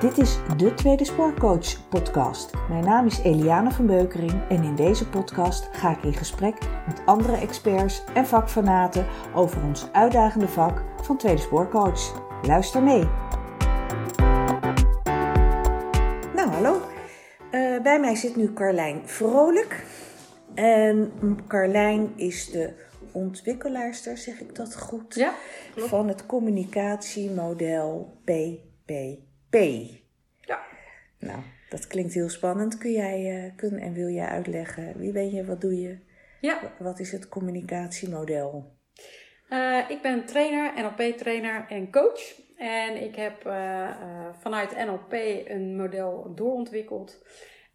Dit is de Tweede Spoorcoach podcast. Mijn naam is Eliane van Beukering en in deze podcast ga ik in gesprek met andere experts en vakfanaten over ons uitdagende vak van Tweede Spoorcoach. Luister mee. Nou, hallo. Uh, bij mij zit nu Carlijn Vrolijk. En Carlijn is de ontwikkelaarster, zeg ik dat goed? Ja, Van het communicatiemodel PPP. Ja. Nou, dat klinkt heel spannend. Kun jij uh, kun en wil jij uitleggen? Wie ben je? Wat doe je? Ja. Wat is het communicatiemodel? Uh, ik ben trainer, NLP-trainer en coach. En ik heb uh, vanuit NLP een model doorontwikkeld.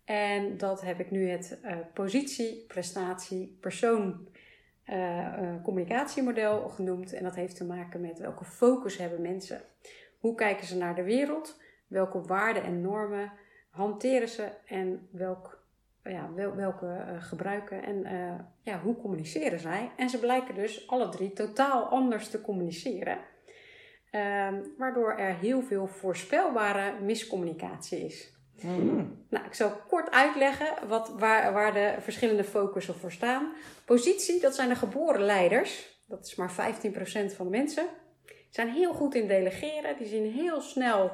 En dat heb ik nu het positie, prestatie, persoon communicatiemodel genoemd. En dat heeft te maken met welke focus hebben mensen. Hoe kijken ze naar de wereld? Welke waarden en normen hanteren ze? En welk, ja, wel, welke uh, gebruiken? En uh, ja, hoe communiceren zij? En ze blijken dus alle drie totaal anders te communiceren. Uh, waardoor er heel veel voorspelbare miscommunicatie is. Mm. Nou, ik zal kort uitleggen wat, waar, waar de verschillende focussen voor staan. Positie, dat zijn de geboren leiders. Dat is maar 15% van de mensen zijn heel goed in delegeren. Die zien heel snel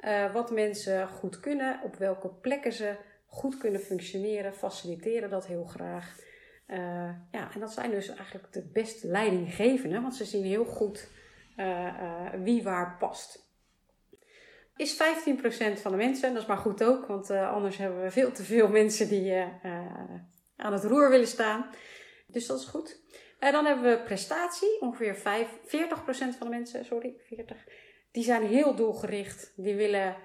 uh, wat mensen goed kunnen, op welke plekken ze goed kunnen functioneren, faciliteren dat heel graag. Uh, ja, en dat zijn dus eigenlijk de beste leidinggevenden, want ze zien heel goed uh, wie waar past. Is 15% van de mensen, dat is maar goed ook, want anders hebben we veel te veel mensen die aan het roer willen staan. Dus dat is goed. En dan hebben we prestatie, ongeveer 5, 40% van de mensen, sorry, 40, die zijn heel doelgericht. Die willen,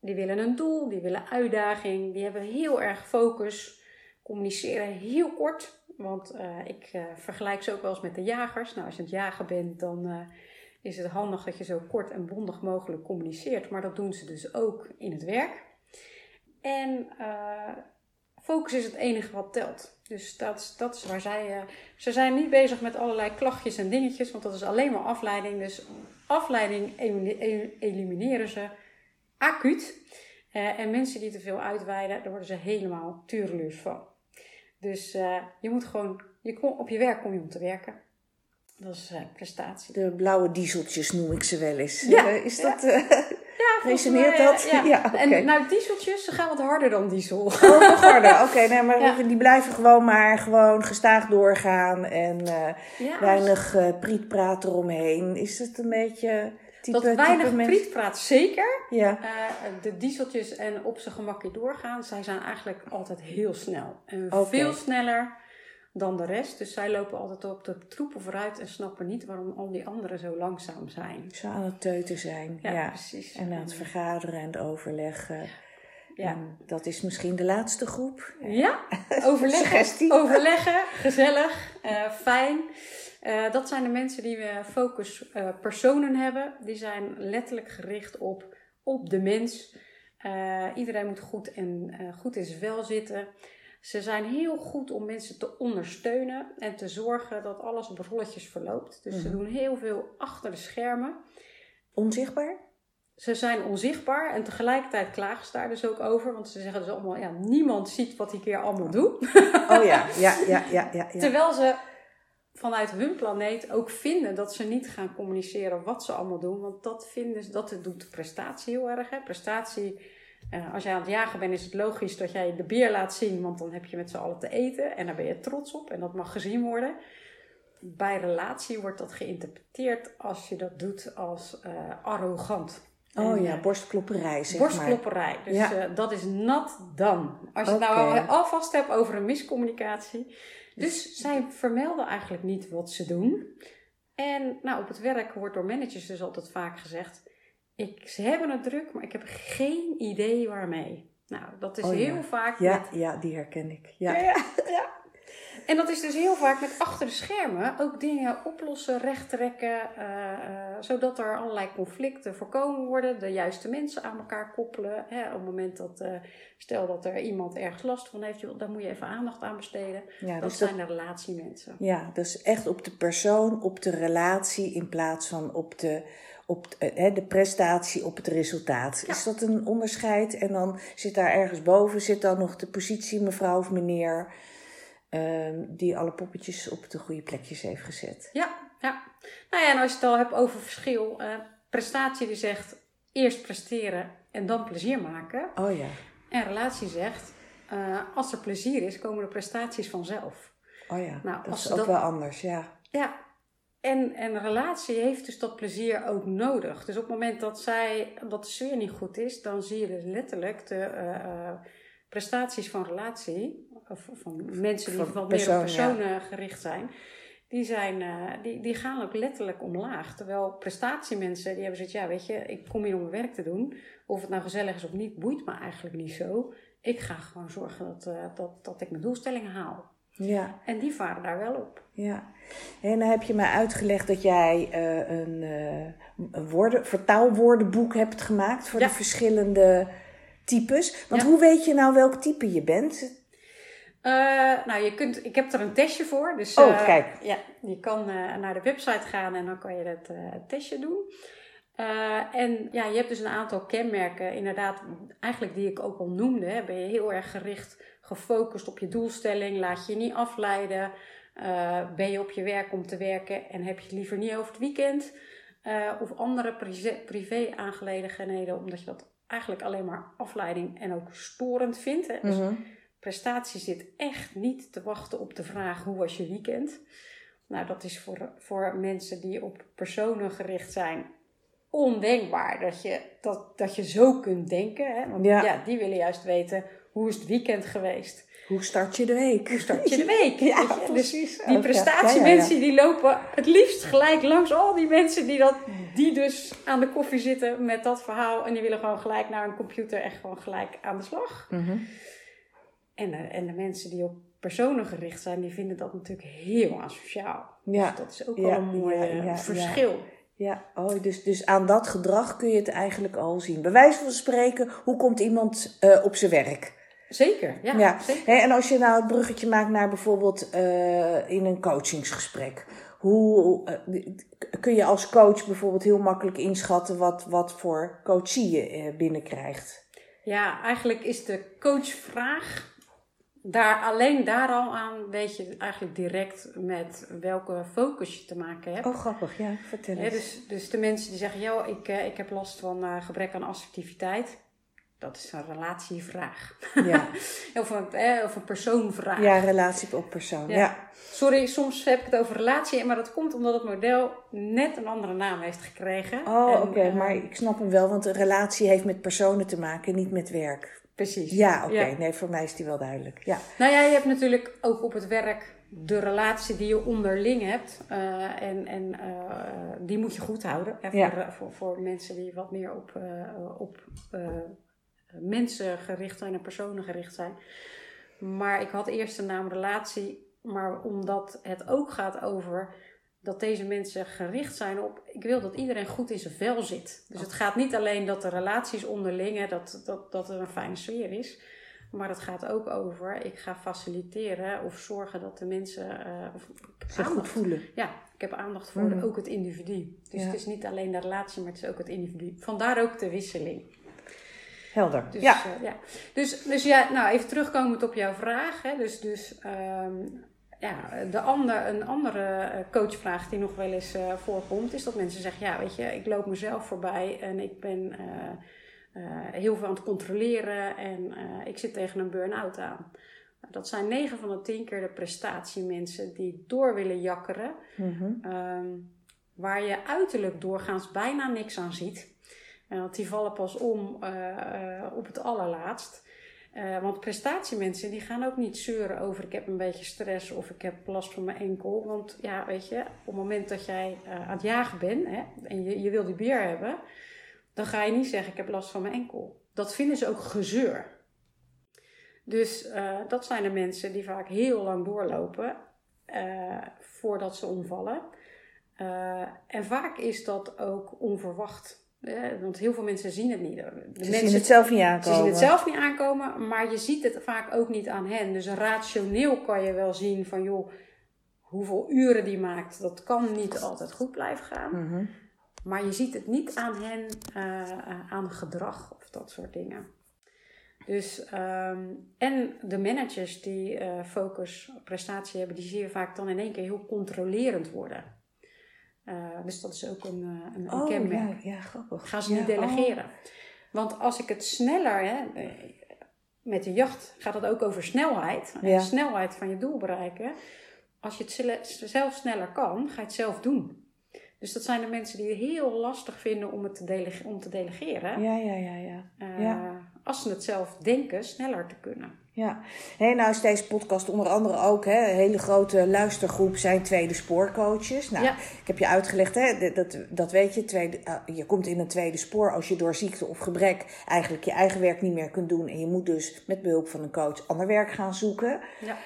die willen een doel, die willen uitdaging, die hebben heel erg focus, communiceren heel kort. Want uh, ik uh, vergelijk ze ook wel eens met de jagers. Nou, als je aan het jagen bent, dan uh, is het handig dat je zo kort en bondig mogelijk communiceert. Maar dat doen ze dus ook in het werk. En focus is het enige wat telt. Dus dat is, dat is waar zij. Uh, ze zijn niet bezig met allerlei klachtjes en dingetjes, want dat is alleen maar afleiding. Dus afleiding elimineren ze acuut. Uh, en mensen die te veel uitweiden, daar worden ze helemaal tureluurs van. Dus uh, je moet gewoon. Je kom, op je werk kom je om te werken. Dat is prestatie. De blauwe dieseltjes noem ik ze wel eens. Ja, is dat. Ja, Resoneert dat? Ja. ja okay. En nou, dieseltjes, ze gaan wat harder dan diesel. Oh, nog harder. Oké, okay, nee, maar ja. die blijven gewoon maar gewoon gestaag doorgaan en uh, ja, weinig uh, prietpraat eromheen. Is het een beetje type, Dat weinig prietpraat zeker. Ja. Uh, de dieseltjes en op zijn gemakje doorgaan, zij zijn eigenlijk altijd heel snel. En okay. veel sneller dan de rest. Dus zij lopen altijd op de troepen vooruit en snappen niet waarom al die anderen zo langzaam zijn. Zo aan het teuten zijn. Ja, ja. precies. En aan het vergaderen en het overleggen. Ja. En dat is misschien de laatste groep. Ja, overleggen, overleggen gezellig, uh, fijn. Uh, dat zijn de mensen die we focus uh, personen hebben. Die zijn letterlijk gericht op, op de mens. iedereen moet goed, en, goed in zijn vel zitten. Ze zijn heel goed om mensen te ondersteunen en te zorgen dat alles op rolletjes verloopt. Dus mm ze doen heel veel achter de schermen. Onzichtbaar? Ze zijn onzichtbaar en tegelijkertijd klagen ze daar dus ook over. Want ze zeggen dus allemaal, ja, niemand ziet wat ik hier allemaal doe. Oh ja, ja, ja, ja. ja, ja. Terwijl ze vanuit hun planeet ook vinden dat ze niet gaan communiceren wat ze allemaal doen. Want dat vinden ze, dat doet prestatie heel erg. Hè? Prestatie uh, als jij aan het jagen bent, is het logisch dat jij de beer laat zien, want dan heb je met z'n allen te eten en daar ben je trots op en dat mag gezien worden. Bij relatie wordt dat geïnterpreteerd als je dat doet als uh, arrogant. Oh en, ja, borstklopperij zeg borstklopperij. maar. Dus ja. uh, dat is nat dan. Als je het nou alvast hebt over een miscommunicatie. Dus zij vermelden eigenlijk niet wat ze doen. En nou, op het werk wordt door managers dus altijd vaak gezegd ik, ze hebben het druk, maar ik heb geen idee waarmee. Nou, dat is oh, heel ja. vaak. Ja, met... ja, die herken ik. Ja. Ja. En dat is dus heel vaak met achter de schermen ook dingen oplossen, rechttrekken, uh, uh, zodat er allerlei conflicten voorkomen worden. De juiste mensen aan elkaar koppelen. Hè, op het moment dat, uh, stel dat er iemand ergens last van heeft, daar moet je even aandacht aan besteden. Ja, dat dus zijn de relatiemensen. Ja, dus echt op de persoon, op de relatie in plaats van op de op eh, de prestatie op het resultaat. Is dat een onderscheid? En dan zit daar ergens boven zit dan nog de positie mevrouw of meneer ehm, die alle poppetjes op de goede plekjes heeft gezet. Ja, ja. Nou ja, en als je het al hebt over verschil, uh, prestatie die zegt eerst presteren en dan plezier maken. Oh ja. En relatie zegt, uh, als er plezier is, komen de prestaties vanzelf. Oh ja, nou, dat is ook wel anders, ja. Ja, en, en een relatie heeft dus dat plezier ook nodig. Dus op het moment dat, zij, dat de sfeer niet goed is, dan zie je dus letterlijk de uh, prestaties van relatie, of van mensen die wat meer op personen gericht zijn, die, zijn uh, die, die gaan ook letterlijk omlaag. Terwijl prestatiemensen, die hebben zoiets, ja weet je, ik kom hier om mijn werk te doen. Of het nou gezellig is of niet, boeit me eigenlijk niet zo. Ik ga gewoon zorgen dat, dat, dat ik mijn doelstellingen haal. Ja. En die varen daar wel op. Ja. En dan heb je mij uitgelegd dat jij uh, een, een woorden, vertaalwoordenboek hebt gemaakt voor de verschillende types. Want hoe weet je nou welk type je bent? Uh, nou, je kunt, ik heb er een testje voor. Dus, oh, kijk. Ja, je kan naar de website gaan en dan kan je dat testje doen. en ja, je hebt dus een aantal kenmerken, inderdaad, eigenlijk die ik ook al noemde. Hè. Ben je heel erg gericht gefocust op je doelstelling, laat je niet afleiden. Uh, ben je op je werk om te werken en heb je het liever niet over het weekend? Uh, of andere privé-aangelegenheden, omdat je dat eigenlijk alleen maar afleiding en ook storend vindt. Hè? Dus mhm. prestatie zit echt niet te wachten op de vraag: hoe was je weekend? Nou, dat is voor, voor mensen die op personen gericht zijn ondenkbaar dat je, dat, dat je zo kunt denken. Hè? Want ja, die willen juist weten hoe is het weekend geweest? Hoe start je de week? Hoe start je de week? ja, dus precies. die prestatiemensen die lopen het liefst gelijk langs al die mensen die, dat, die dus aan de koffie zitten met dat verhaal. En die willen gewoon gelijk naar een computer en gewoon gelijk aan de slag. Mhm. en, de, en de mensen die op personen gericht zijn, die vinden dat natuurlijk heel asociaal. Ja. Dus dat is ook wel een mooi verschil. Ja, oh, dus, dus aan dat gedrag kun je het eigenlijk al zien. Bij wijze van spreken, hoe komt iemand uh, op zijn werk? Zeker, ja. ja. Zeker. en als je nou het bruggetje maakt naar bijvoorbeeld uh, in een coachingsgesprek. Hoe uh, kun je als coach bijvoorbeeld heel makkelijk inschatten wat, wat voor coachie je binnenkrijgt? Ja, eigenlijk is de coachvraag daar, alleen daar al aan weet je eigenlijk direct met welke focus je te maken hebt. Oh, grappig, ja, vertel eens. dus, dus de mensen die zeggen, joh, ik, ik heb last van uh, gebrek aan assertiviteit dat is een relatievraag. Ja. of, een, eh, of een persoonvraag. Ja, relatie op persoon. Ja. Sorry, soms heb ik het over relatie, maar dat komt omdat het model net een andere naam heeft gekregen. Oh, oké, eh, maar ik snap hem wel, want een relatie heeft met personen te maken, niet met werk. Precies. Ja, oké. Nee, voor mij is die wel duidelijk. Ja. Nou ja, je hebt natuurlijk ook op het werk de relatie die je onderling hebt. Uh, en en uh, die moet je goed houden. Hè, voor, ja. voor, voor, mensen die wat meer op, op mensen gericht zijn en personen gericht zijn. Maar ik had eerst de naam relatie, maar omdat het ook gaat over dat deze mensen gericht zijn op. Ik wil dat iedereen goed in zijn vel zit. Dus het gaat niet alleen dat de relaties onderling, dat, dat, dat er een fijne sfeer is. Maar het gaat ook over, ik ga faciliteren of zorgen dat de mensen uh, zich goed voelen. Ja, ik heb aandacht voor mm. ook het individu. Dus het is niet alleen de relatie, maar het is ook het individu. Vandaar ook de wisseling. Helder. Dus, ja. Uh, ja. Dus, dus ja, nou even terugkomend op jouw vraag. Hè. Dus, dus um, ja, de ander, een andere eh, coachvraag die nog wel eens uh, voorkomt, is dat mensen zeggen: Ja, weet je, ik loop mezelf voorbij en ik ben uh, heel veel aan het controleren en ik zit tegen een burn-out aan. Dat zijn 9 van de 10 keer de prestatiemensen die door willen jakkeren, mm -hmm. um, waar je uiterlijk doorgaans bijna niks aan ziet. Uh, want die vallen pas om uh, op het allerlaatst. Uh, want prestatiemensen die gaan ook niet zeuren over ik heb een beetje stress of ik heb last van mijn enkel. Want ja, weet je, op het moment dat jij aan het jagen bent hè, en je, je wil die bier hebben, dan ga je niet zeggen ik heb last van mijn enkel. Dat vinden ze ook gezeur. Dus dat zijn de mensen die vaak heel lang doorlopen voordat ze omvallen. en vaak is dat ook onverwacht. Ja, want heel veel mensen zien het niet. De ze mensen, zien het zelf niet aankomen. Ze zien het zelf niet aankomen, maar je ziet het vaak ook niet aan hen. Dus rationeel kan je wel zien van joh, hoeveel uren die maakt, dat kan niet altijd goed blijven gaan. Mm -hmm. Maar je ziet het niet aan hen, uh, aan gedrag of dat soort dingen. Dus, ehm, en de managers die uh, focus op prestatie hebben, die zie je vaak dan in één keer heel controlerend worden. Dus dat is ook een, een, oh, kenmerk. Ja, ja, grappig. Gaan ze niet delegeren. Oh. Want als ik het sneller, hè, met de jacht gaat het ook over snelheid. En de snelheid van je doel bereiken. Als je het zelf sneller kan, ga je het zelf doen. Dus dat zijn de mensen die het heel lastig vinden om het te, delege om te delegeren. Ja, ja, ja. ja. Uh, ja. Als ze het zelf denken, sneller te kunnen. Ja, hey, nou is deze podcast onder andere ook hè, een hele grote luistergroep zijn tweede spoorcoaches. Nou, ik heb je uitgelegd, hè, dat, dat weet je, tweede, uh, je komt in een tweede spoor als je door ziekte of gebrek eigenlijk je eigen werk niet meer kunt doen. En je moet dus met behulp van een coach ander werk gaan zoeken. Ja.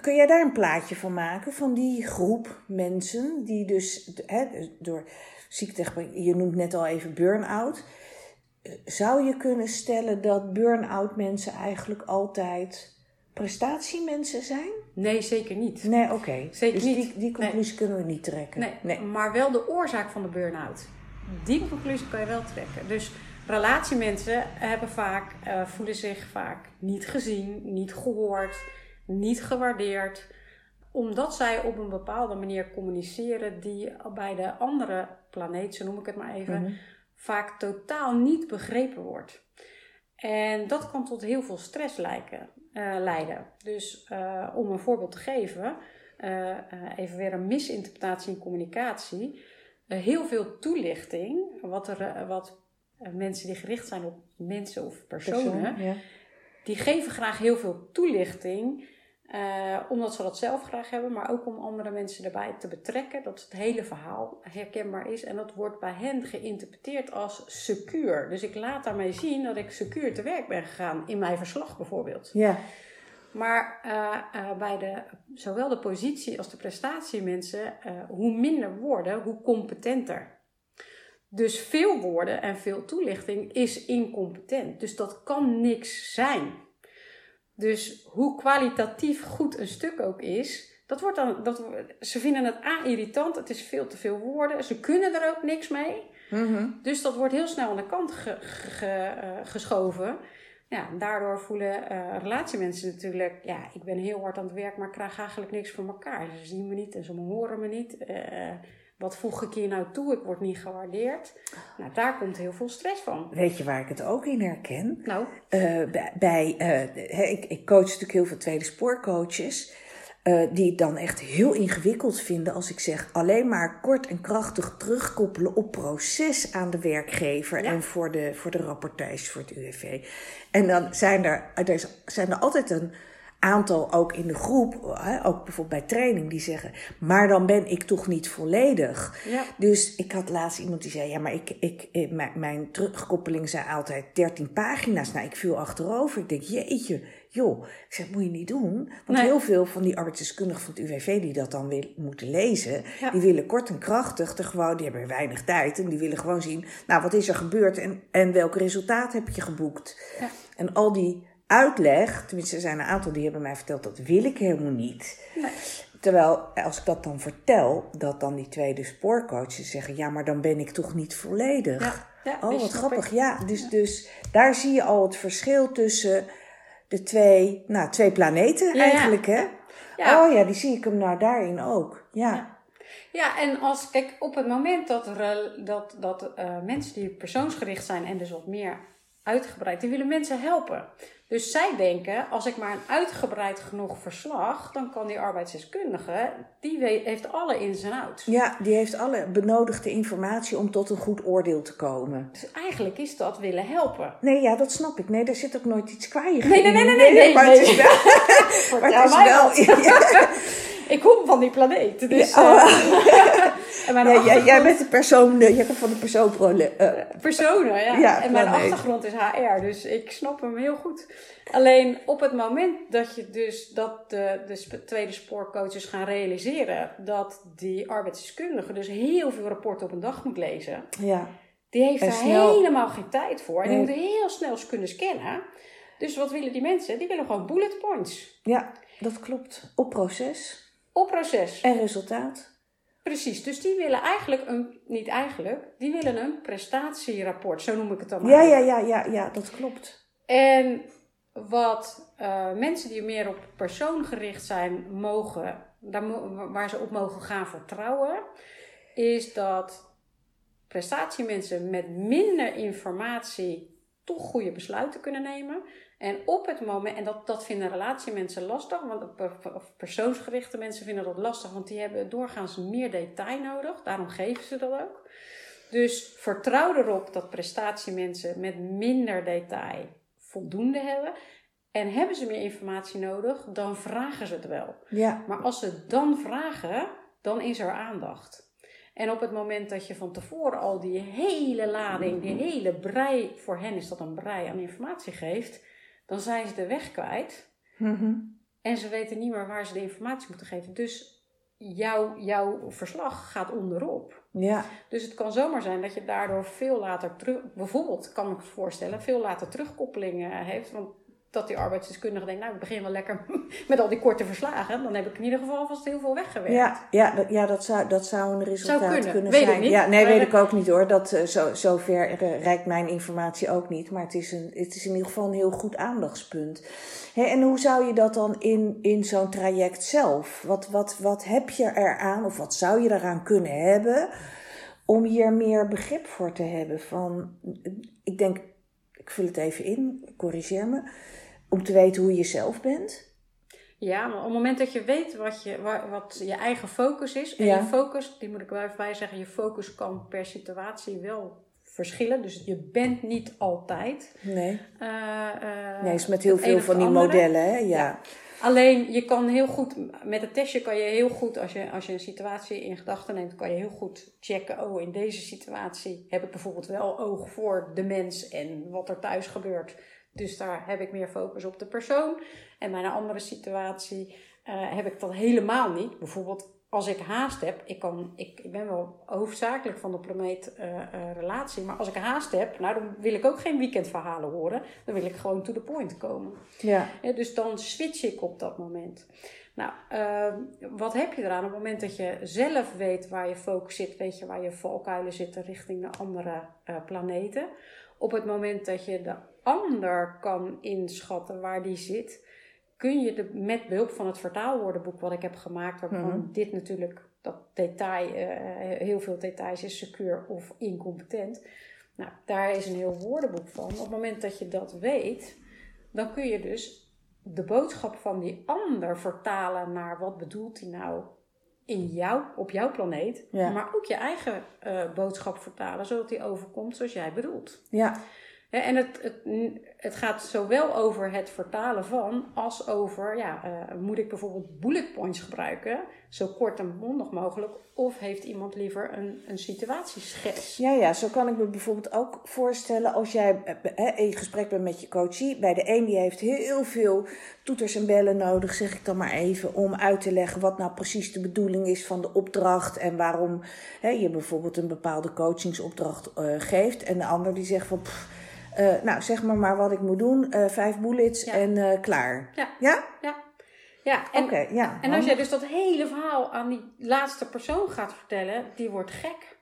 Kun jij daar een plaatje van maken, van die groep mensen die dus hè, door ziekte, je noemt net al even burn-out. Zou je kunnen stellen dat burn-out mensen eigenlijk altijd prestatiemensen zijn? Nee, zeker niet. Nee, oké. Zeker dus niet. Die, die conclusie kunnen we niet trekken. Nee, nee, maar wel de oorzaak van de burn-out. Die conclusie kan je wel trekken. Dus relatiemensen hebben vaak, uh, voelen zich vaak niet gezien, niet gehoord niet gewaardeerd, omdat zij op een bepaalde manier communiceren die bij de andere planeet, zo noem ik het maar even, mhm. Vaak totaal niet begrepen wordt. En dat kan tot heel veel stress lijken, uh, leiden. Dus uh, om een voorbeeld te geven, uh, even weer een misinterpretatie in communicatie. heel veel toelichting, wat, er, wat mensen die gericht zijn op mensen of personen, ja. die geven graag heel veel toelichting uh, omdat ze dat zelf graag hebben, maar ook om andere mensen erbij te betrekken. Dat het hele verhaal herkenbaar is. En dat wordt bij hen geïnterpreteerd als secuur. Dus ik laat daarmee zien dat ik secuur te werk ben gegaan in mijn verslag bijvoorbeeld. Ja. Maar uh, uh, bij de, zowel de positie als de prestatiemensen, hoe minder woorden, hoe competenter. Dus veel woorden en veel toelichting is incompetent. Dus dat kan niks zijn. Dus hoe kwalitatief goed een stuk ook is, dat wordt dan, dat, ze vinden het a irritant, het is veel te veel woorden, ze kunnen er ook niks mee. Mhm. Dus dat wordt heel snel aan de kant ge, eh, geschoven. Ja, daardoor voelen uh, relatiemensen natuurlijk, ja, ik ben heel hard aan het werk, maar ik krijg eigenlijk niks voor elkaar. Ze zien me niet en ze horen me niet. Uh, wat voeg ik hier nou toe? Ik word niet gewaardeerd. Nou, daar komt heel veel stress van. Weet je waar ik het ook in herken? Nou? Uh, bij, uh, ik, ik coach natuurlijk heel veel tweede spoorcoaches. Uh, die het dan echt heel ingewikkeld vinden als ik zeg alleen maar kort en krachtig terugkoppelen op proces aan de werkgever en voor de, voor de rapportage voor het UWV. En dan zijn er, er zijn er altijd een aantal ook in de groep, ook bijvoorbeeld bij training, die zeggen: Maar dan ben ik toch niet volledig. Ja. Dus ik had laatst iemand die zei: Ja, maar ik, ik, mijn terugkoppeling zijn altijd 13 pagina's. Nou, ik viel achterover. Ik denk: Jeetje, joh. Ik zeg: Moet je niet doen. Want heel veel van die arbeidsdeskundigen van het UWV die dat dan wil, moeten lezen, die willen kort en krachtig, er gewoon, die hebben weinig tijd en die willen gewoon zien: Nou, wat is er gebeurd en, en welk resultaat heb je geboekt? Ja. En al die uitleg, tenminste er zijn een aantal die hebben mij verteld, dat wil ik helemaal niet. Nee. Terwijl als ik dat dan vertel, dat dan die tweede spoorcoaches zeggen, ja, maar dan ben ik toch niet volledig. Ja, ja, oh, wat grappig. Ja, dus, dus daar zie je al het verschil tussen de twee, nou, twee planeten eigenlijk, hè? Oh ja, die zie ik hem nou daarin ook. Ja. Ja, en als, kijk, op het moment dat, er, dat, dat uh, mensen die persoonsgericht zijn en dus wat meer uitgebreid, die willen mensen helpen. Dus zij denken, als ik maar een uitgebreid genoeg verslag, dan kan die arbeidsdeskundige, die heeft alle ins en outs. Ja, die heeft alle benodigde informatie om tot een goed oordeel te komen. Dus eigenlijk is dat willen helpen. Nee, ja, dat snap ik. Nee, daar zit ook nooit iets kwaaier in. Nee, nee, nee, nee, nee. nee, maar het is wel... maar het is wel... Ik kom van die planeet. Dus, ja, oh. ja, jij, jij bent de persoon, jij komt van de persoon. Uh, Personen, ja. ja en mijn achtergrond is HR, dus ik snap hem heel goed. Alleen op het moment dat je dus dat de, de tweede spoorcoaches gaan realiseren dat die arbeidsdeskundige dus heel veel rapporten op een dag moet lezen. Ja. Die heeft daar helemaal geen tijd voor. En die moet heel snel kunnen scannen. Dus wat willen die mensen? Die willen gewoon bullet points. Ja, dat klopt. Op proces. Op proces. En resultaat. Precies, dus die willen eigenlijk een, niet eigenlijk, die willen een prestatierapport, zo noem ik het dan maar. Ja, ja, ja, ja, ja, dat klopt. En wat uh, mensen die meer op persoon gericht zijn, mogen, daar, waar ze op mogen gaan vertrouwen, is dat prestatiemensen met minder informatie toch goede besluiten kunnen nemen. En op het moment, en dat, dat vinden relatiemensen lastig, want of persoonsgerichte mensen vinden dat lastig, want die hebben doorgaans meer detail nodig. Daarom geven ze dat ook. Dus vertrouw erop dat prestatiemensen met minder detail voldoende hebben. En hebben ze meer informatie nodig, dan vragen ze het wel. Ja. Maar als ze het dan vragen, dan is er aandacht. En op het moment dat je van tevoren al die hele lading, die hele brei, voor hen is dat een brei aan informatie geeft, dan zijn ze de weg kwijt. Mhm. En ze weten niet meer waar ze de informatie moeten geven. Dus jouw, jouw verslag gaat onderop. Ja. Dus het kan zomaar zijn dat je daardoor veel later terug, bijvoorbeeld, kan ik me voorstellen, veel later terugkoppelingen heeft. Want dat die arbeidsdeskundige denkt, nou ik begin wel lekker met al die korte verslagen. Dan heb ik in ieder geval vast heel veel weggewerkt. Ja, ja, dat, ja dat, zou, dat zou een resultaat Zou kunnen. kunnen Weet ik zijn. niet. Ja, nee, Maar weet ik ook niet hoor. Dat, eh, zo, zover eh, reikt mijn informatie ook niet. Maar het is, een, het is in ieder geval een heel goed aandachtspunt. En hoe zou je dat dan in, in zo'n traject zelf? Wat, wat, wat heb je eraan of wat zou je eraan kunnen hebben om hier meer begrip voor te hebben? Van, ik denk, ik vul het even in, corrigeer me. Om te weten hoe je zelf bent. Ja, maar op het moment dat je weet wat je, wa- wat je eigen focus is. En Ja. je focus, die moet ik wel even bij zeggen, je focus kan per situatie wel verschillen. Dus je bent niet altijd. Nee, eh, eh, nee is met heel veel van die andere. modellen, hè? Ja. Alleen je kan heel goed, met het testje kan je heel goed, als je, als je een situatie in gedachten neemt, kan je heel goed checken. Oh, in deze situatie heb ik bijvoorbeeld wel oog voor de mens en wat er thuis gebeurt. Dus daar heb ik meer focus op de persoon. En bij een andere situatie eh, heb ik dat helemaal niet. Bijvoorbeeld als ik haast heb, ik, kan, ik, ik ben wel hoofdzakelijk van de planeet eh, eh, relatie. Maar als ik haast heb, nou, dan wil ik ook geen weekendverhalen horen. Dan wil ik gewoon to the point komen. Ja. Ja, dus dan switch ik op dat moment. Nou, wat heb je eraan? Op het moment dat je zelf weet waar je focus zit, weet je waar je valkuilen zitten richting de andere planeten. Op het moment dat je de ander kan inschatten waar die zit, kun je de, met behulp van het vertaalwoordenboek wat ik heb gemaakt, waarvan Mhm. dit natuurlijk, dat detail, eh, heel veel details is secuur of incompetent. Nou, daar is een heel woordenboek van. Op het moment dat je dat weet, dan kun je dus de boodschap van die ander vertalen naar wat bedoelt hij nou in jou, op jouw planeet. Ja. Maar ook je eigen eh, boodschap vertalen, zodat die overkomt zoals jij bedoelt. Ja. En het, het, het gaat zowel over het vertalen van, als over, ja, eh, moet ik bijvoorbeeld bullet points gebruiken, zo kort en bondig mogelijk, of heeft iemand liever een, een situatieschets? Ja, ja, zo kan ik me bijvoorbeeld ook voorstellen als jij eh, in gesprek bent met je coachie. Bij de een die heeft heel veel toeters en bellen nodig, zeg ik dan maar even, om uit te leggen wat nou precies de bedoeling is van de opdracht en waarom je bijvoorbeeld een bepaalde coachingsopdracht eh, geeft. En de ander die zegt van, eh, nou zeg maar maar wat ik moet doen, eh, vijf bullets Ja. en eh, klaar. Ja. Ja? Ja, ja en, ja. en als jij dus dat hele verhaal aan die laatste persoon gaat vertellen, die wordt gek.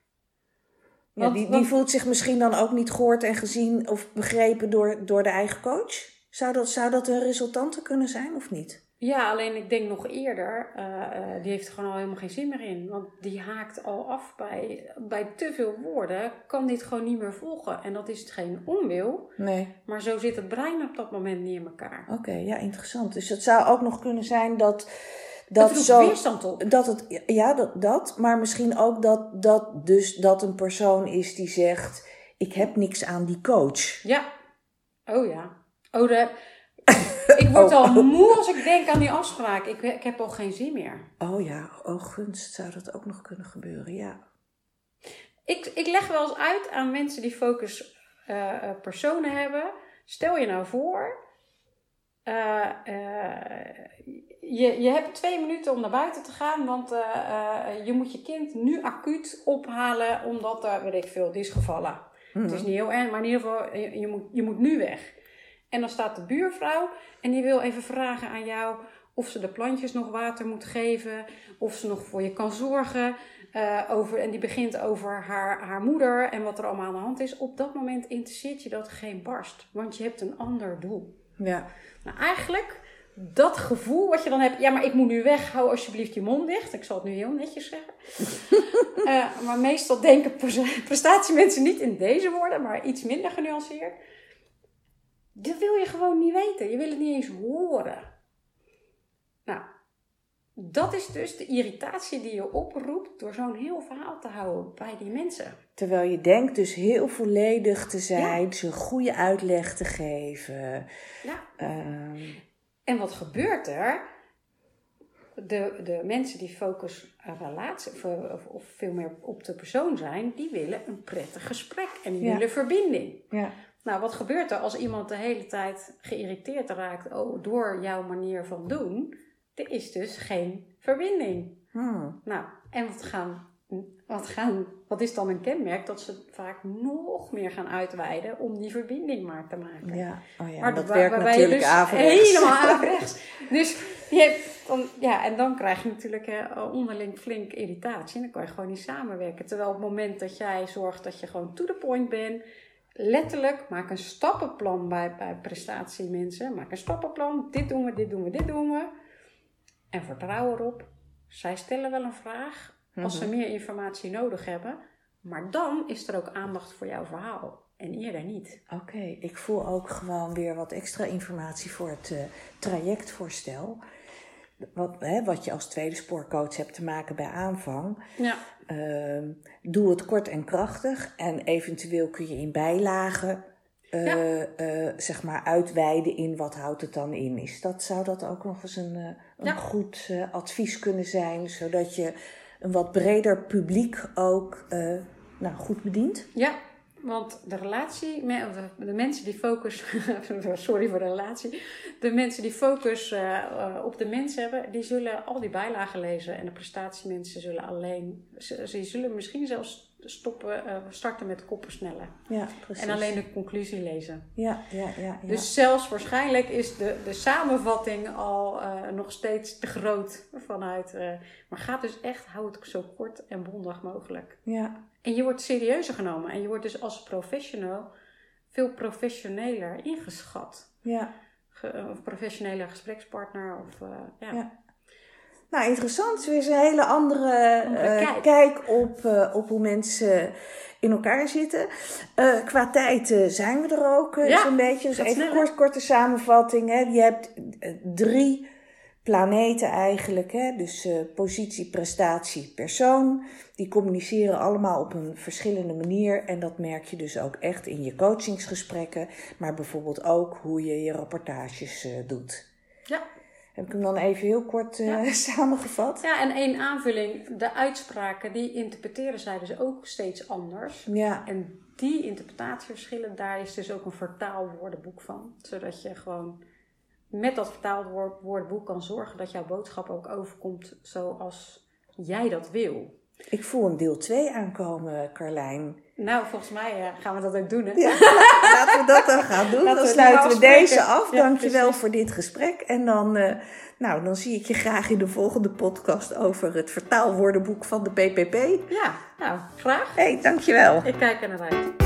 Ja, Want- die, die want- voelt zich misschien dan ook niet gehoord en gezien of begrepen door, door de eigen coach. Zou dat, zou dat een resultante kunnen zijn of niet? Ja, alleen ik denk nog eerder, eh, eh, die heeft er gewoon al helemaal geen zin meer in. Want die haakt al af bij, bij te veel woorden, kan dit gewoon niet meer volgen. En dat is geen onwil, Nee. maar zo zit het brein op dat moment niet in elkaar. Oké, ja, interessant. Dus het zou ook nog kunnen zijn dat Dat zo. weerstand op. Dat het, ja, dat, dat, maar misschien ook dat, dat, dus dat een persoon is die zegt: Ik heb niks aan die coach. Ja. Oh ja. Oh, de... ik word Oh, al oh. moe als ik denk aan die afspraak. Ik, ik heb al geen zin meer. Oh ja, oh gunst, zou dat ook nog kunnen gebeuren? Ja. Ik, ik leg wel eens uit aan mensen die focus eh, personen hebben. Stel je nou voor, eh, je, je hebt twee minuten om naar buiten te gaan, want je moet je kind nu acuut ophalen omdat er, weet ik veel, die is gevallen. Het is niet heel erg, maar in ieder geval, je, je, moet, je moet nu weg. En dan staat de buurvrouw en die wil even vragen aan jou of ze de plantjes nog water moet geven, of ze nog voor je kan zorgen. eh, over, en die begint over haar, haar moeder en wat er allemaal aan de hand is. Op dat moment interesseert je dat geen barst, want je hebt een ander doel. Ja. Nou, eigenlijk dat gevoel wat je dan hebt, ja, maar ik moet nu weg, hou alsjeblieft je mond dicht. Ik zal het nu heel netjes zeggen. Eh, maar meestal denken prestatiemensen niet in deze woorden, maar iets minder genuanceerd. Dat wil je gewoon niet weten. Je wil het niet eens horen. Nou, dat is dus de irritatie die je oproept door zo'n heel verhaal te houden bij die mensen. Terwijl je denkt dus heel volledig te zijn, ze een goede uitleg te geven. Ja. Ehm, en wat gebeurt er? De, de mensen die focus relatie of, of, of, veel meer op de persoon zijn, die willen een prettig gesprek en die willen verbinding. Ja. Nou, wat gebeurt er als iemand de hele tijd geïrriteerd raakt oh, door jouw manier van doen? Er is dus geen verbinding. Hmm. Nou, en wat gaan wat, gaan, wat is dan een kenmerk? Dat ze vaak nog meer gaan uitweiden om die verbinding maar te maken. Ja, oh ja maar dat werkt natuurlijk dus averechts. Helemaal averechts. dus je hebt dan, ja, en dan krijg je natuurlijk hè, onderling flink irritatie. En dan kan je gewoon niet samenwerken. Terwijl op het moment dat jij zorgt dat je gewoon to the point bent, letterlijk maak een stappenplan bij, bij prestatiemensen. Maak een stappenplan. Dit doen we, dit doen we, dit doen we. En vertrouw erop. Zij stellen wel een vraag als ze mhm. meer informatie nodig hebben. Maar dan is er ook aandacht voor jouw verhaal. En eerder niet. Oké, ik voel ook gewoon weer wat extra informatie voor het uh, trajectvoorstel. Wat, hè, wat je als tweede spoorcoach hebt te maken bij aanvang. Ja. Uh, doe het kort en krachtig. En eventueel kun je in bijlagen uh, uh, zeg maar uitweiden in wat houdt het dan in. Is dat, zou dat ook nog eens een, een ja. goed advies kunnen zijn, zodat je een wat breder publiek ook nou, goed bedient. Ja, want de relatie, de mensen die focus, sorry voor de relatie, de mensen die focus uh, op de mens hebben, die zullen al die bijlagen lezen. En de prestatiemensen zullen alleen, ze, zullen misschien zelfs stoppen, uh, starten met koppen sneller. Ja, precies. En alleen de conclusie lezen. Ja, ja, ja. ja. Dus zelfs waarschijnlijk is de, de samenvatting al uh, nog steeds te groot vanuit. Uh, maar ga dus echt, hou het zo kort en bondig mogelijk. Ja. En je wordt serieuzer genomen. En je wordt dus als professional veel professioneler ingeschat. Ja. Ge, of professionele gesprekspartner. Of, ja. ja. Nou, interessant. Weer een hele andere uh, kijk. op, uh, op hoe mensen in elkaar zitten. Uh, qua tijd zijn we er ook ja, zo'n beetje. Dus even kort, korte samenvatting. Hè. Je hebt drie planeten eigenlijk. Hè. Dus positie, prestatie, persoon. Die communiceren allemaal op een verschillende manier. En dat merk je dus ook echt in je coachingsgesprekken. Maar bijvoorbeeld ook hoe je je rapportages doet. Ja. Heb ik hem dan even heel kort uh, samengevat? Ja, en één aanvulling. De uitspraken, die interpreteren zij dus ook steeds anders. Ja. En die interpretatieverschillen, daar is dus ook een vertaalwoordenboek van. Zodat je gewoon met dat vertaalwoordenboek kan zorgen dat jouw boodschap ook overkomt zoals jij dat wil. Ik voel een deel 2 aankomen, Carlijn. Nou, volgens mij uh, gaan we dat ook doen. Hè? Ja, laten we dat dan gaan doen. dan sluiten we deze af. Ja, Dankjewel voor dit gesprek. En dan, uh, nou, dan zie ik je graag in de volgende podcast over het vertaalwoordenboek van de PPP. Ja, nou, graag. hey, dankjewel. Ik kijk er naar uit.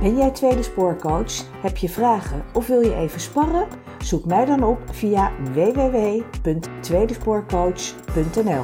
Ben jij tweede spoorcoach? Heb je vragen of wil je even sparren? Zoek mij dan op via www.tweedespoorcoach.nl